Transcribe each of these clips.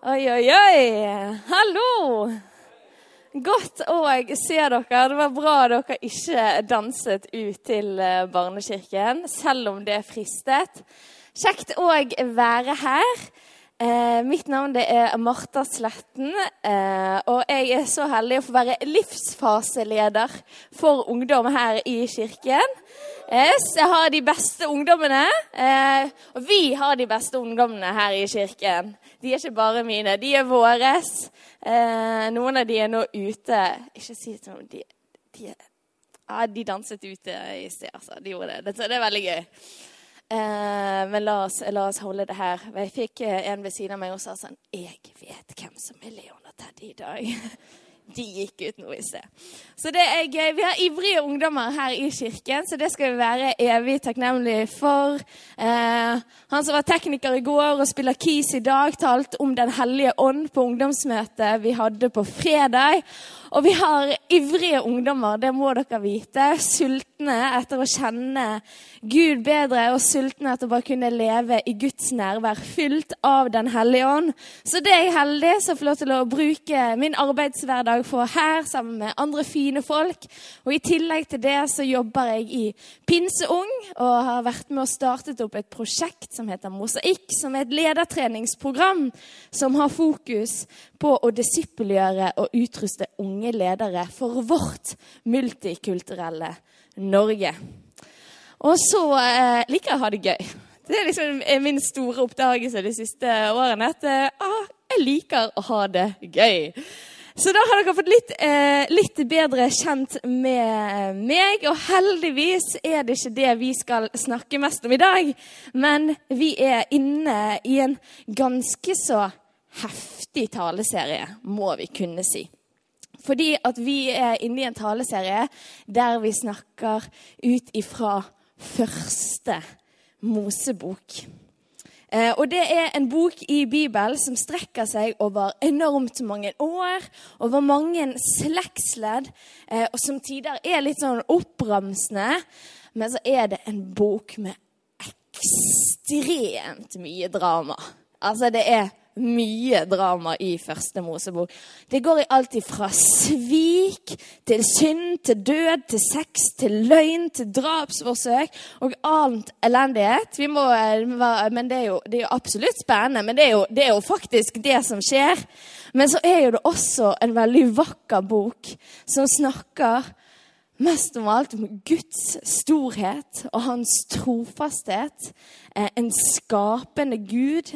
Oi, oi, oi! Hallo! Godt å se dere. Det var bra dere ikke danset ut til eh, barnekirken, selv om det fristet. Kjekt å være her. Eh, mitt navn er Marta Sletten, eh, og jeg er så heldig å få være livsfaseleder for ungdom her i kirken. Yes, jeg har de beste ungdommene, eh, og vi har de beste ungdommene her i kirken. De er ikke bare mine, de er våres. Eh, noen av de er nå ute Ikke si det sånn de, de, ja, de danset ute i sted, altså. De gjorde det. Det er veldig gøy. Eh, men la oss, la oss, holde det her. Jeg fikk eh, en ved siden av meg og sa sånn Jeg vet hvem som er Leon og Teddy i dag. De gikk ut nå i sted. Så det er gøy. Vi har ivrige ungdommer her i kirken, så det skal vi være evig takknemlige for. Eh, han som var tekniker i går og spiller keys i dag, talte om Den hellige ånd på ungdomsmøtet vi hadde på fredag. Og vi har ivrige ungdommer, det må dere vite. Sultne etter å kjenne Gud bedre og sultne etter å bare kunne leve i Guds nærvær, fylt av Den hellige ånd. Så det er jeg heldig som får lov til å bruke min arbeidshverdag for her sammen med andre fine folk. Og i tillegg til det så jobber jeg i Pinseung og har vært med og startet opp et prosjekt som heter Mosaikk, som er et ledertreningsprogram som har fokus på å disippelgjøre og utruste unge ledere for vårt multikulturelle Norge. Og så eh, liker jeg å ha det gøy. Det er liksom min store oppdagelse de siste årene. At eh, ah, jeg liker å ha det gøy. Så da har dere fått litt, eh, litt, bedre kjent med meg. Og heldigvis er det ikke det vi skal snakke mest om i dag. Men vi er inne i en ganske så heftig taleserie, må vi kunne si. Fordi at vi er inne i en taleserie der vi snakker ut ifra første Mosebok. Eh, og det er en bok i Bibelen som strekker seg over enormt mange år, over mange slektsledd, eh, og som tider er litt sånn oppramsende. Men så er det en bok med ekstremt mye drama. Altså, det er mye drama i Første Mosebok. Det går i alt fra svik til synd, til død, til sex, til løgn, til drapsforsøk og annet elendighet. Må, men det er, jo, det er, jo, absolutt spennende, men det er, jo, det er jo faktisk det som skjer. Men så er jo det også en veldig vakker bok som snakker mest om alt om Guds storhet og hans trofasthet. Eh, en skapende Gud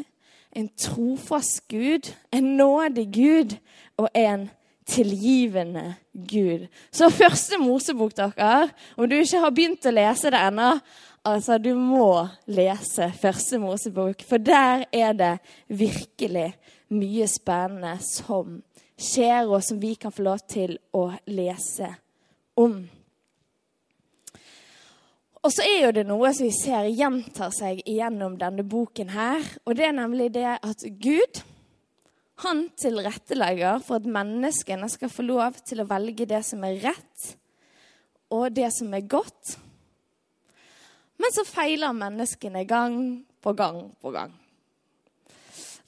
en trofast Gud, en nådig Gud og en tilgivende Gud. Så første Mosebok, dere, om du ikke har begynt å lese det ennå Altså, du må lese første Mosebok, for der er det virkelig mye spennende som skjer, og som vi kan få lov til å lese om. Og så er jo det noe som vi ser gjentar seg gjennom denne boken her. Og det er nemlig det at Gud han tilrettelegger for at menneskene skal få lov til å velge det som er rett, og det som er godt. Men så feiler menneskene gang på gang på gang.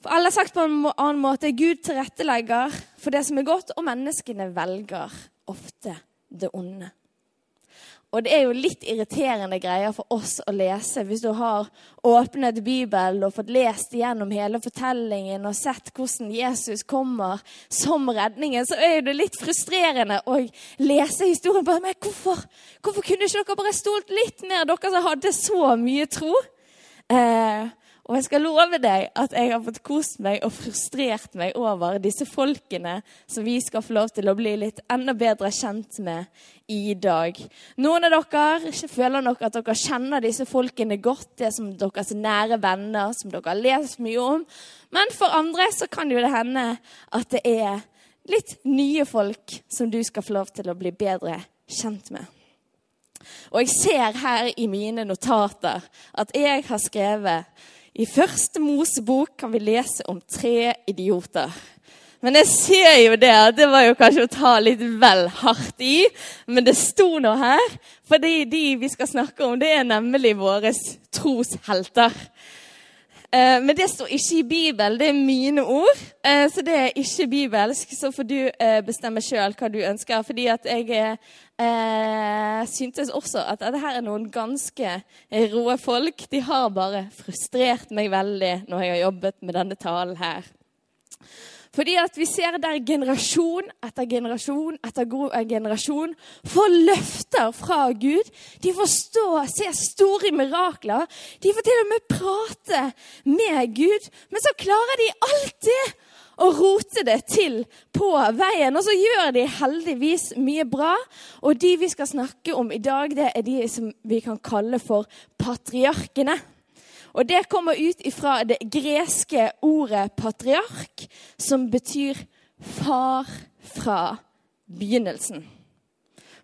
For alle sagt på en annen måte Gud tilrettelegger for det som er godt, og menneskene velger ofte det onde. Og det er jo litt irriterende greier for oss å lese hvis du har åpnet Bibelen og fått lest gjennom hele fortellingen og sett hvordan Jesus kommer som redningen. Så er det litt frustrerende å lese historien. Bare, men hvorfor, hvorfor kunne ikke dere bare stolt litt mer, dere som hadde så mye tro? Eh, og jeg skal love deg at jeg har fått kost meg og frustrert meg over disse folkene som vi skal få lov til å bli litt enda bedre kjent med i dag. Noen av dere føler nok at dere kjenner disse folkene godt. Det er som deres nære venner, som dere har lest mye om. Men for andre så kan jo det hende at det er litt nye folk som du skal få lov til å bli bedre kjent med. Og jeg ser her i mine notater at jeg har skrevet i første Mosebok kan vi lese om tre idioter. Men jeg ser jo det det var jo kanskje å ta litt vel hardt i. Men det sto nå her, for de vi skal snakke om, det er nemlig våre troshelter. Eh, men det står ikke i Bibelen. Det er mine ord, eh, så det er ikke bibelsk. Så får du eh, bestemme sjøl hva du ønsker. Fordi at jeg syntes også at dette her er noen ganske roe folk. De har bare frustrert meg veldig når jeg har jobbet med denne talen her. Fordi at vi ser der generasjon etter generasjon etter god generasjon får løfter fra Gud. De får stå og se store mirakler. De får til og med prate med Gud. Men så klarer de alltid å rote det til på veien. Og så gjør de heldigvis mye bra. Og de vi skal snakke om i dag, det er de som vi kan kalle for patriarkene. Og det kommer ut fra det greske ordet patriark, som betyr far fra begynnelsen.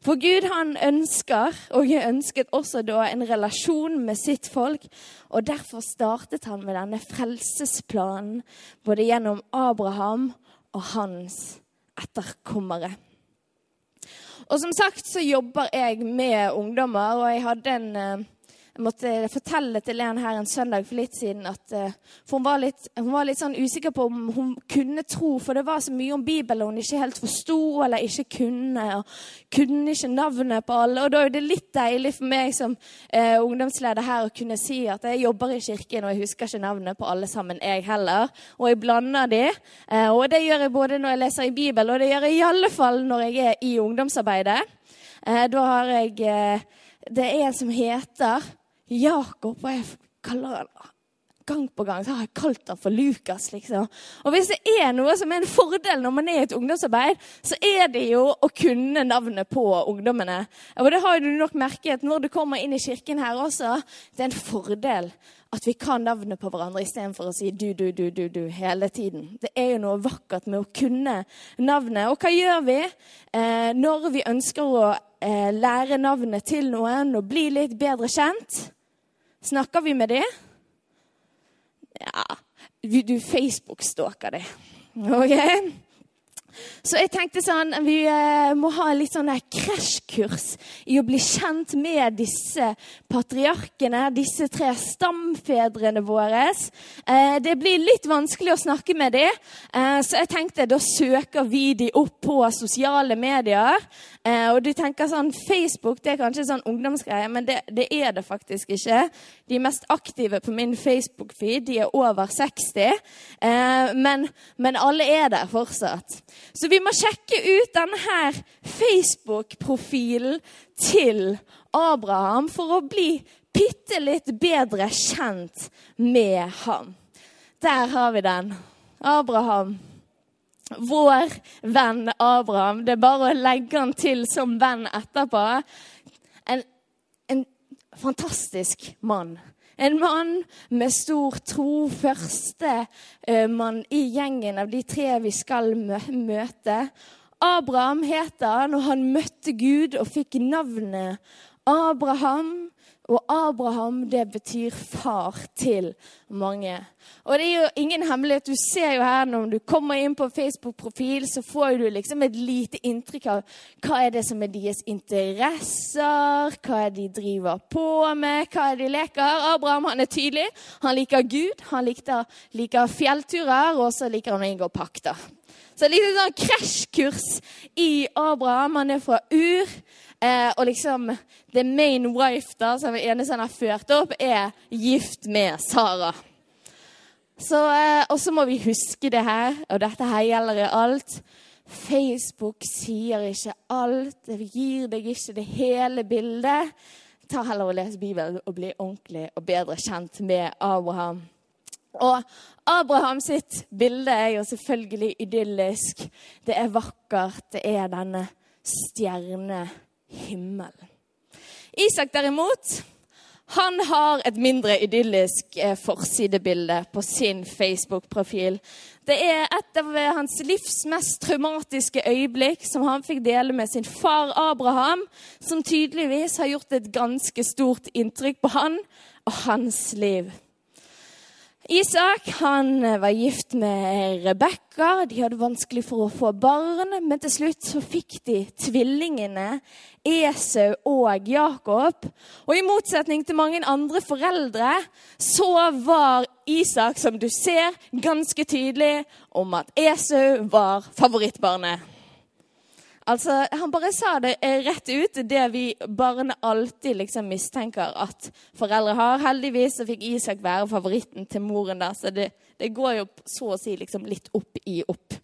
For Gud han ønsker, og ønsket også da, en relasjon med sitt folk. Og derfor startet han med denne frelsesplanen både gjennom Abraham og hans etterkommere. Og som sagt så jobber jeg med ungdommer, og jeg hadde en eh, jeg måtte fortelle til en her en søndag for litt siden at uh, for hun, var litt, hun var litt sånn usikker på om hun kunne tro, for det var så mye om Bibelen hun ikke helt forsto eller ikke kunne. og Kunne ikke navnet på alle. Og da er det litt deilig for meg som eh, ungdomsleder her å kunne si at jeg jobber i kirken, og jeg husker ikke navnet på alle sammen, jeg heller. Og jeg blander de. Eh, og det gjør jeg både når jeg leser i Bibelen, og det gjør jeg i alle fall når jeg er i ungdomsarbeidet. da har jeg Det er en som heter Jakob, og jeg kaller han gang på gang så har jeg kalt han for Lukas. liksom. Og Hvis det er noe som er en fordel når man er i et ungdomsarbeid, så er det jo å kunne navnet på ungdommene. Og det har du nok merket når du kommer inn i kirken her også. Det er en fordel at vi kan navnet på hverandre istedenfor å si du, du, du, du, du hele tiden. Det er jo noe vakkert med å kunne navnet. Og hva gjør vi eh, når vi ønsker å eh, lære navnet til noen og bli litt bedre kjent? Snakker vi med det? Ja, du Facebook-stalker det. OK? Så jeg tenkte sånn, vi eh, må ha litt sånn krasjkurs i å bli kjent med disse patriarkene, disse tre stamfedrene våre. Eh, det blir litt vanskelig å snakke med dem, eh, så jeg tenkte da søker vi dem opp på sosiale medier. og du tenker sånn, Facebook det er kanskje sånn ungdomsgreie, men det, det er det faktisk ikke. De mest aktive på min Facebook-feed de er over 60, men, men alle er der fortsatt. Så vi må sjekke ut denne Facebook-profilen til Abraham for å bli bitte litt bedre kjent med ham. Der har vi den. Abraham. Vår venn Abraham. Det er bare å legge han til som venn etterpå. En, en fantastisk mann. En mann med stor tro. Første uh, mann i gjengen av de tre vi skal møte. Abraham heter han, og han møtte Gud og fikk navnet Abraham. Og Abraham, det betyr far til mange. Og det er jo ingen hemmelighet. Du ser jo her når du kommer inn på Facebook-profil, så får du liksom et lite inntrykk av hva er det som er deres interesser, hva er de driver på med, hva er de leker. Abraham han er tydelig. Han liker Gud, han liker, liker fjellturer, og så liker han å inngå pakter. Så et lite sånn krasjkurs i Abraham. Han er fra Ur. Eh, og liksom the main wife, da, som er eneste han har ført opp, er gift med Sara. Så, eh, og så må vi huske det her, og dette her gjelder i alt. Facebook sier ikke alt. Det gir deg ikke det hele bildet. Ta heller og Les Bibelen og bli ordentlig og bedre kjent med Abraham. Og Abraham sitt bilde er jo selvfølgelig idyllisk. Det er vakkert. Det er denne stjernehimmelen. Isak derimot, Han har et mindre idyllisk eh, forsidebilde på sin Facebook-profil. Det er et av hans livs mest traumatiske øyeblikk som han fikk dele med sin far Abraham, som tydeligvis har gjort et ganske stort inntrykk på han og hans liv. Isak han eh, var gift med Rebekka. De hadde vanskelig for å få barn, men til slutt så fikk de tvillingene Esau og Jakob. Og i motsetning til mange andre foreldre så var Isak, som du ser, ganske tydelig om at Esau var favorittbarnet. Altså, Han bare sa det rett ut, det vi barn alltid liksom mistenker at foreldre har. Heldigvis så fikk Isak være favoritten til moren der, så det, det går jo så å si liksom litt opp i opp.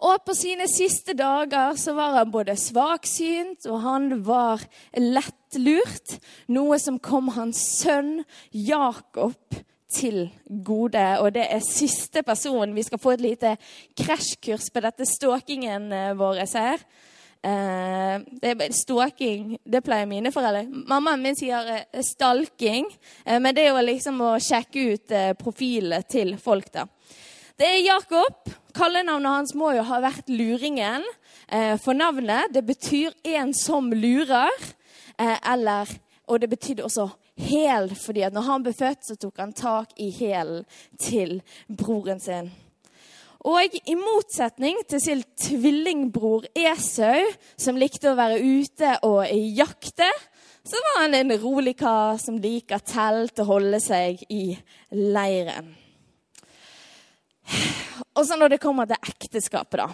Og på sine siste dager så var han både svaksynt og han var lettlurt, noe som kom hans sønn Jakob til gode. Og det er siste person. Vi skal få et lite krasjkurs på dette stalkingen eh, vår her. Uh, det Stalking, det pleier mine foreldre. Mammaen min sier uh, stalking, uh, men det er jo liksom å sjekke ut profilene til folk, da. Det er Jakob. Kallenavnet hans må jo ha vært Luringen. for navnet, det betyr en som lurer. eller Og det betydde også hæl, fordi at når han ble født, så tok han tak i hælen til broren sin. Og i motsetning til sin tvillingbror Esau, som likte å være ute og jakte, så var han en rolig kar som liker telt og holde seg i leiren. Og så når det kommer til ekteskapet, da.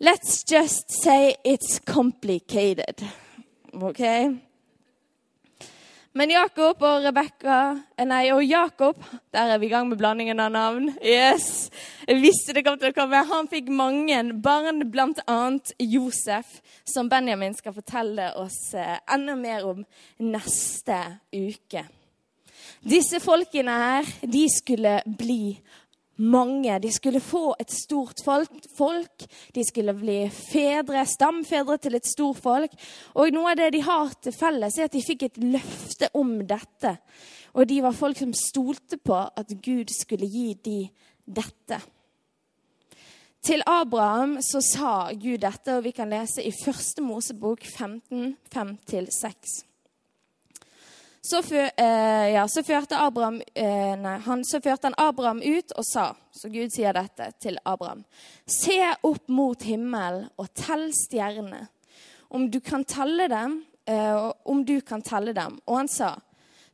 Let's just say it's complicated. Okay? Men Jakob og Rebekka eh, Nei, og Jakob Der er vi i gang med blandingen av navn. Yes! Jeg visste det kom til å komme. Han fikk mange barn, bl.a. Josef, som Benjamin skal fortelle oss eh, enda mer om neste uke. Disse folkene her, de skulle bli mange. De skulle få et stort folk. De skulle bli fedre, stamfedre til et stort folk. Og noe av det de har til felles, er at de fikk et løfte om dette. Og de var folk som stolte på at Gud skulle gi dem dette. Til Abraham så sa Gud dette, og vi kan lese i første Mosebok 15, 5-6. Så, før, eh, ja, så, førte Abraham, eh, nei, han, så førte han Abraham ut og sa, så Gud sier dette til Abraham, se opp mot himmelen og tell stjernene, om du kan telle dem, eh, om du kan telle dem. Og han sa,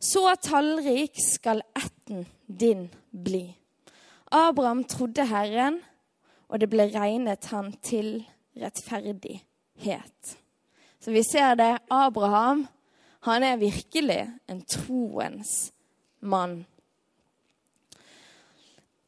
så tallrik skal ætten din bli. Abraham trodde Herren, og det ble regnet han til rettferdighet. Så vi ser det. Abraham han er virkelig en troens mann.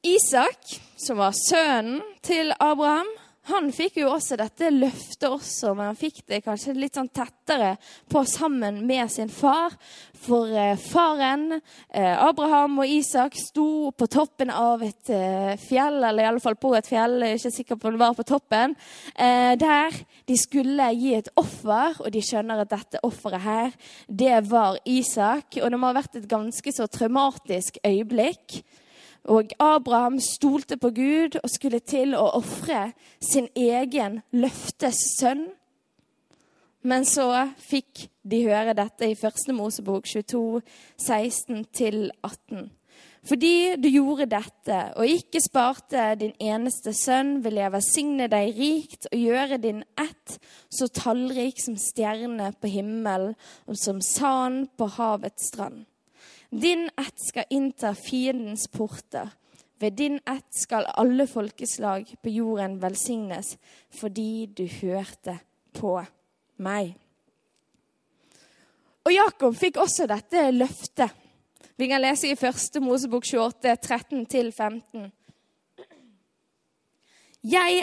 Isak, som var sønnen til Abraham, han fikk jo også dette løftet også, men han fikk det kanskje litt sånn tettere på sammen med sin far. For eh, faren, eh, Abraham og Isak, sto på toppen av et eh, fjell, eller iallfall på et fjell, jeg er ikke sikker på om det var på toppen, der de skulle gi et offer, og de skjønner at dette offeret her, det var Isak. Og det må ha vært et ganske så traumatisk øyeblikk og Abraham stolte på Gud og skulle til å ofre sin egen løftes sønn. Men så fikk de høre dette i Første Mosebok 22, 16-18. Fordi du gjorde dette og ikke sparte din eneste sønn, vil jeg velsigne deg rikt og gjøre din ett så tallrik som stjernene på himmelen og som sand på havets strand. Din ett skal innta fiendens porter. Ved din ett skal alle folkeslag på jorden velsignes, fordi du hørte på meg. Og Jakob fikk også dette løftet. Vi kan lese i 1. Mosebok 28, 13-15. Jeg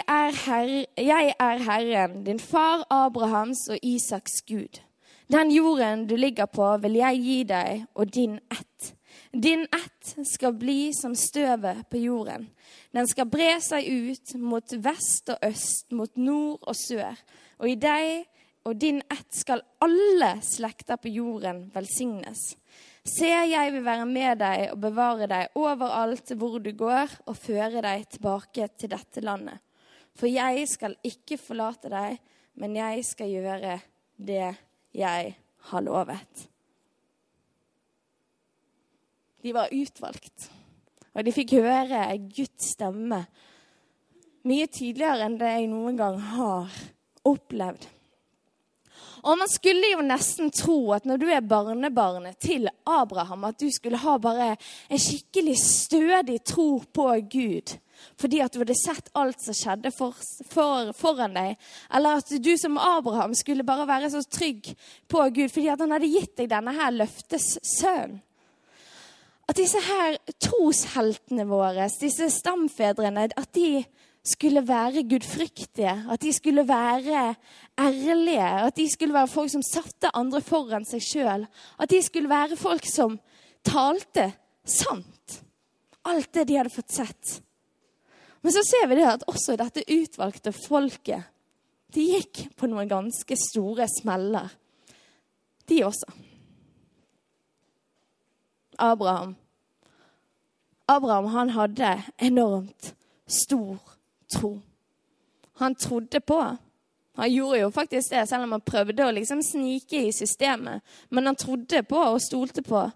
jeg er Herren, din far Abrahams og Isaks Gud. Den jorden du ligger på, vil jeg gi deg og din ett. Din ett skal bli som støvet på jorden. Den skal bre seg ut mot vest og øst, mot nord og sør. Og i deg og din ett skal alle slekter på jorden velsignes. Se, jeg vil være med deg og bevare deg overalt hvor du går, og føre deg tilbake til dette landet. For jeg skal ikke forlate deg, men jeg skal gjøre det jeg har lovet. De var utvalgt, og de fikk høre Guds stemme mye tydeligere enn det jeg noen gang har opplevd. Og man skulle jo nesten tro at når du er barnebarnet til Abraham, at du skulle ha bare en skikkelig stødig tro på Gud. Fordi at du hadde sett alt som skjedde for, for, foran deg. Eller at du som Abraham skulle bare være så trygg på Gud fordi at han hadde gitt deg denne her løftes sønn. At disse her trosheltene våre, disse stamfedrene, at de skulle være gudfryktige, at de skulle være ærlige, at de skulle være folk som satte andre foran seg sjøl. At de skulle være folk som talte sant. Alt det de hadde fått sett. Men så ser vi det at også dette utvalgte folket de gikk på noen ganske store smeller, de også. Abraham. Abraham han hadde enormt stor tro. Han trodde på. Han gjorde jo faktisk det, selv om han prøvde å liksom snike i systemet. Men han trodde på og stolte på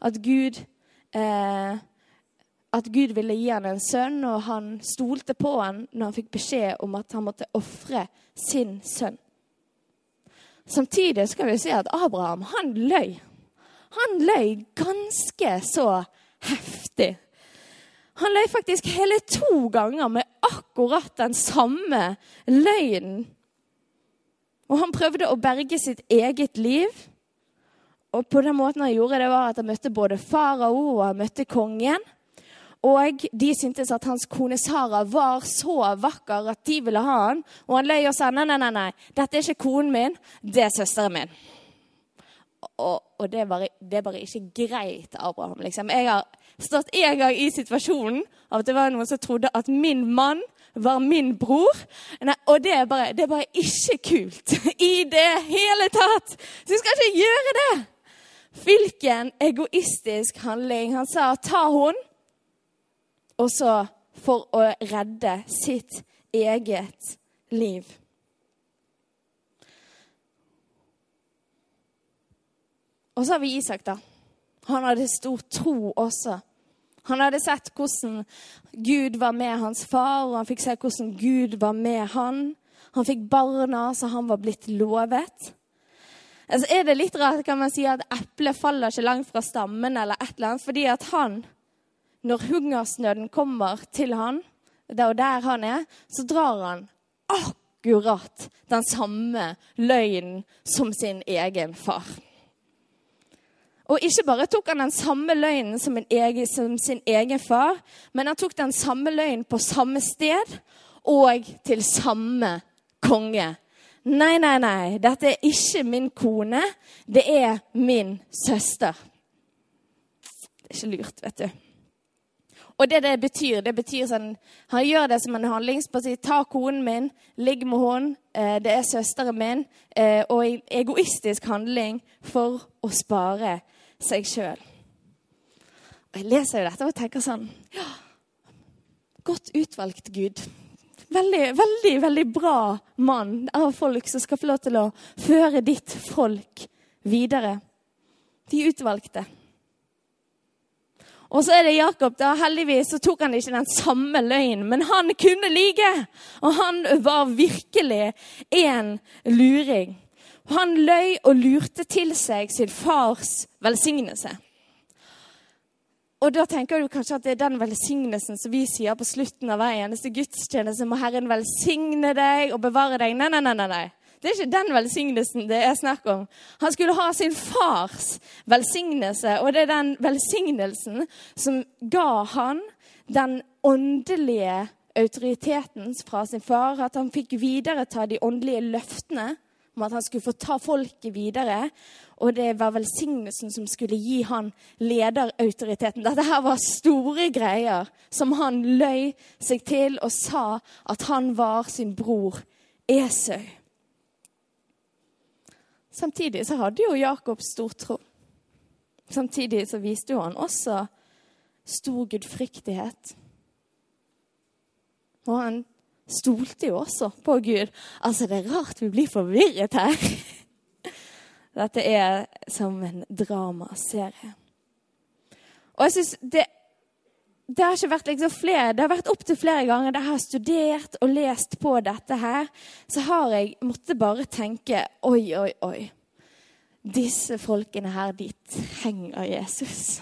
at Gud, eh, at Gud ville gi han en sønn, og han stolte på han når han fikk beskjed om at han måtte ofre sin sønn. Samtidig skal vi si at Abraham, han løy. Han løy ganske så heftig. Han løy faktisk hele to ganger med akkurat den samme løgnen. Og han prøvde å berge sitt eget liv. Og på den måten han gjorde det, var at han møtte både farao og han møtte kongen. Og de syntes at hans kone Sara var så vakker at de ville ha han. Og han løy og sa nei, nei, nei, nei, dette er ikke konen min, det er søsteren min. Og, og det, er bare, det, er bare, ikke greit, Abraham. Liksom. Jeg har stått en gang i situasjonen av at det var noen som trodde at min mann var min bror. Nei, og det er, bare, det er bare ikke kult i det hele tatt. Så vi skal ikke gjøre det. Hvilken egoistisk handling. Han sa 'ta hun', og så for å redde sitt eget liv. Og så har vi Isak, da. Han hadde stor tro også. Han hadde sett hvordan Gud var med hans far, og han fikk se hvordan Gud var med han. Han fikk barna så han var blitt lovet. Altså, er det litt rart kan man si at eplet faller ikke langt fra stammen, eller et eller annet, fordi at han, når hungersnøden kommer til han, der og der han er, så drar han akkurat den samme løgnen som sin egen far. Og ikke bare tok han den samme løgnen som, egen, som, sin egen far, men han tok den samme løgnen på samme sted og til samme konge. Nei, nei, nei, dette er ikke min kone, det er min søster. Det er ikke lurt, vet du. Og det det betyr, det betyr sånn Han gjør det som en handlingsparti. Ta konen min, ligg med henne, eh, det er søsteren min. Eh, og egoistisk handling for å spare seg sjøl. Jeg leser jo dette og tenker sånn ja, Godt utvalgt, Gud. Veldig, veldig, veldig bra mann av folk som skal få lov til å føre ditt folk videre. De utvalgte. Og så er det Jakob. da, Heldigvis så tok han ikke den samme løgnen, men han kunne lyge. Og han var virkelig en luring. Han løy og lurte til seg sin fars velsignelse. Og da tenker du kanskje at det er den velsignelsen som vi sier på slutten av hver eneste gudstjeneste. Må Herren velsigne deg og bevare deg. Nei, nei, nei. nei. Det er ikke den velsignelsen det er snakk om. Han skulle ha sin fars velsignelse, og det er den velsignelsen som ga han den åndelige autoriteten fra sin far. At han fikk videreta de åndelige løftene om at han skulle få ta folket videre. Og det var velsignelsen som skulle gi han lederautoriteten. Dette her var store greier som han løy seg til og sa at han var sin bror Esau. Samtidig så hadde jo Jakob stor tro. Samtidig så viste jo han også stor gudfryktighet. Og han stolte jo også på Gud. Altså, det er rart vi blir forvirret her. Dette er som en dramaserie. Og jeg synes det, det har ikke vært liksom flere, det har vært opptil flere ganger da jeg har studert og lest på dette her, så har jeg måttet bare tenke Oi, oi, oi. Disse folkene her, de trenger Jesus.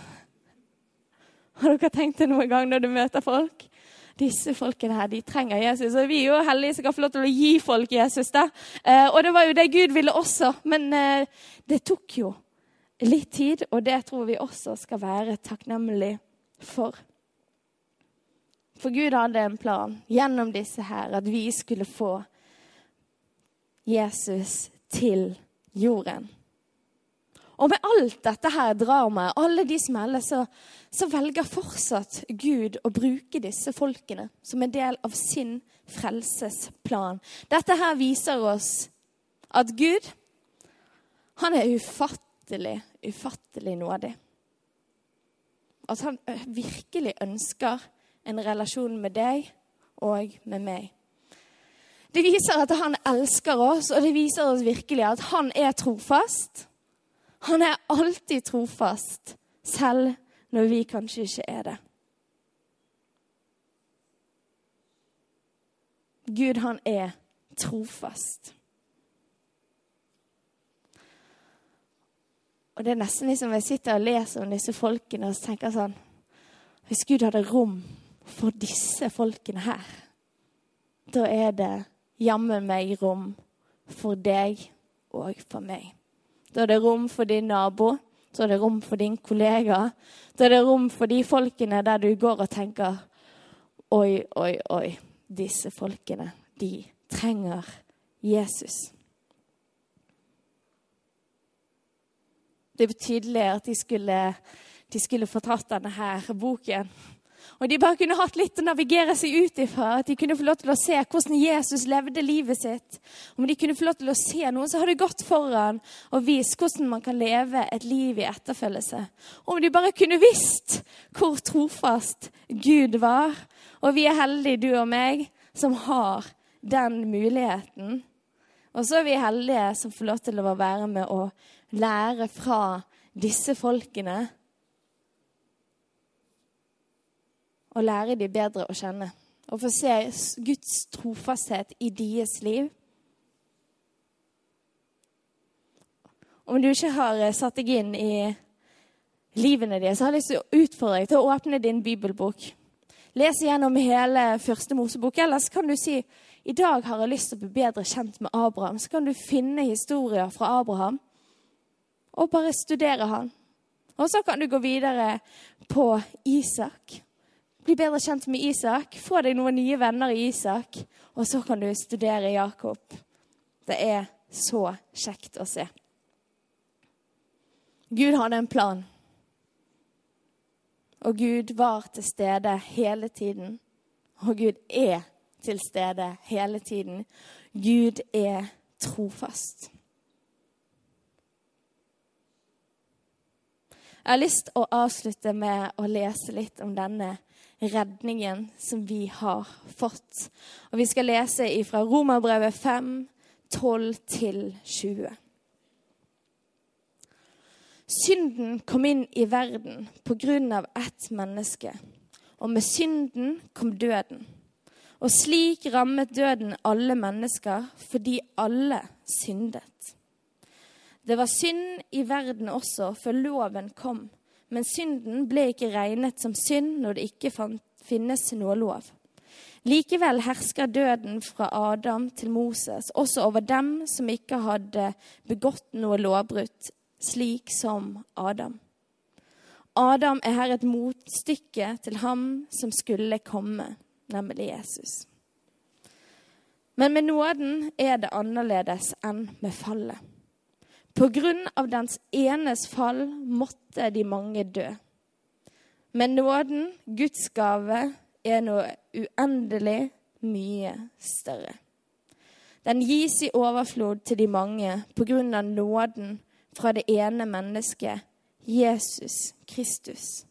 Har dere tenkt det noen gang når du møter folk? Disse folkene her, de trenger Jesus. Og vi er jo heldige som kan få lov til å gi folk Jesus. da. Eh, og det var jo det Gud ville også. Men eh, det tok jo litt tid, og det tror vi også skal være takknemlig for. For Gud hadde en plan gjennom disse her, at vi skulle få Jesus til jorden. Og med alt dette her dramaet, alle de smeller, så, så velger fortsatt Gud å bruke disse folkene som en del av sin frelsesplan. Dette her viser oss at Gud, han er ufattelig, ufattelig nådig. At han virkelig ønsker en relasjon med deg og med meg. Det viser at han elsker oss, og det viser oss virkelig at han er trofast. Han er alltid trofast, selv når vi kanskje ikke er det. Gud, han er trofast. Og det er nesten liksom jeg sitter og leser om disse folkene og tenker sånn Hvis Gud hadde rom for disse folkene her, da er det jammen meg rom for deg og for meg. Da er det rom for din nabo. Da er det rom for din kollega. Da er det rom for de folkene der du går og tenker Oi, oi, oi. Disse folkene, de trenger Jesus. Det er at de skulle, de skulle fortatt denne her boken og de bare kunne hatt litt å navigere seg ut ifra. At de kunne få lov til å se hvordan Jesus levde livet sitt. Om de kunne få lov til å se noen som hadde gått foran og vist hvordan man kan leve et liv i etterfølgelse. Om de bare kunne visst hvor trofast Gud var. Og vi er heldige, du og meg, som har den muligheten. Og så er vi heldige som får lov til å være med og lære fra disse folkene og lære dem bedre å kjenne. Og få se Guds trofasthet i deres liv. Om du ikke har eh, satt deg inn i livene deres, så har jeg lyst til å utfordre deg til å åpne din bibelbok. Les gjennom hele første Mosebok. Ellers kan du si i dag har jeg lyst til å bli bedre kjent med Abraham. Så kan du finne historier fra Abraham og bare studere han. Og så kan du gå videre på Isak. Bli bedre kjent med Isak. Få deg noen nye venner i Isak. Og så kan du studere Jakob. Det er så kjekt å se. Gud hadde en plan. Og Gud var til stede hele tiden. Og Gud er til stede hele tiden. Gud er trofast. Jeg har lyst til å avslutte med å lese litt om denne redningen som vi har fått. Og Vi skal lese fra Romerbrevet 5, 12-20. Synden kom inn i verden på grunn av ett menneske, og med synden kom døden. Og slik rammet døden alle mennesker fordi alle syndet. Det var synd i verden også før loven kom. Men synden ble ikke regnet som synd når det ikke finnes noe lov. Likevel hersker døden fra Adam til Moses også over dem som ikke hadde begått noe lovbrudd, slik som Adam. Adam er her et motstykke til ham som skulle komme, nemlig Jesus. Men med nåden er det annerledes enn med fallet. På grunn av dens enes fall måtte de mange dø. Men nåden, Guds gave, er noe uendelig mye større. Den gis i overflod til de mange på grunn av nåden fra det ene mennesket, Jesus Kristus.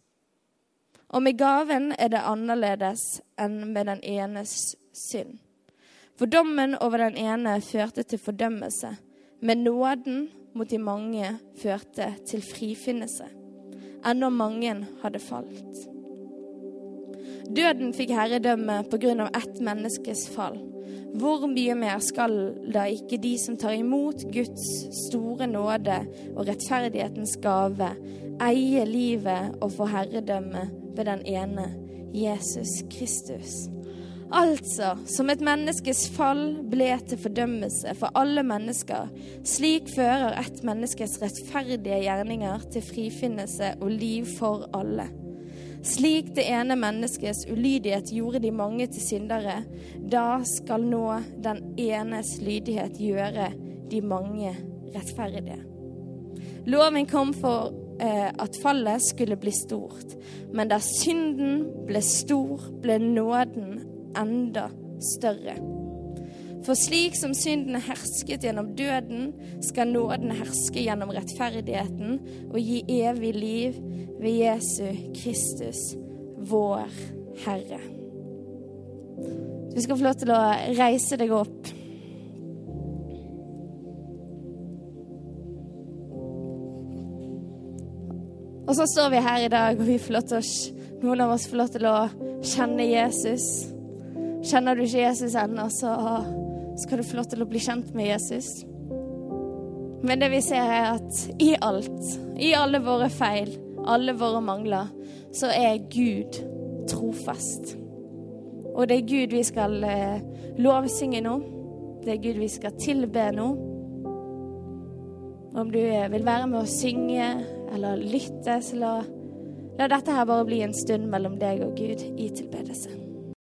Og med gaven er det annerledes enn med den enes synd. For dommen over den ene førte til fordømmelse, men nåden mot de mange førte til frifinnelse, ennå mange hadde falt. Døden fikk herredømme på grunn av ett menneskes fall. Hvor mye mer skal da ikke de som tar imot Guds store nåde og rettferdighetens gave, eie livet og få herredømme ved den ene, Jesus Kristus? Altså, som et menneskes fall ble til fordømmelse for alle mennesker, slik fører et menneskes rettferdige gjerninger til frifinnelse og liv for alle. Slik det ene menneskets ulydighet gjorde de mange til syndere, da skal nå den enes lydighet gjøre de mange rettferdige. Loven kom for eh, at fallet skulle bli stort, men da synden ble stor, ble nåden enda større. For slik som synden hersket gjennom døden, skal nåden herske gjennom rettferdigheten og gi evig liv ved Jesu Kristus, vår Herre. Du skal få lov til å reise deg opp. Og så står vi her i dag, og vi får lov til å, noen av oss får lov til å kjenne Jesus. Kjenner du ikke Jesus ennå, så skal du få lov til å bli kjent med Jesus. Men det vi ser, er at i alt, i alle våre feil, alle våre mangler, så er Gud trofast. Og det er Gud vi skal eh, lovsynge nå. Det er Gud vi skal tilbe nå. Om du eh, vil være med å synge eller lytte, så la, la dette her bare bli en stund mellom deg og Gud i tilbedelse.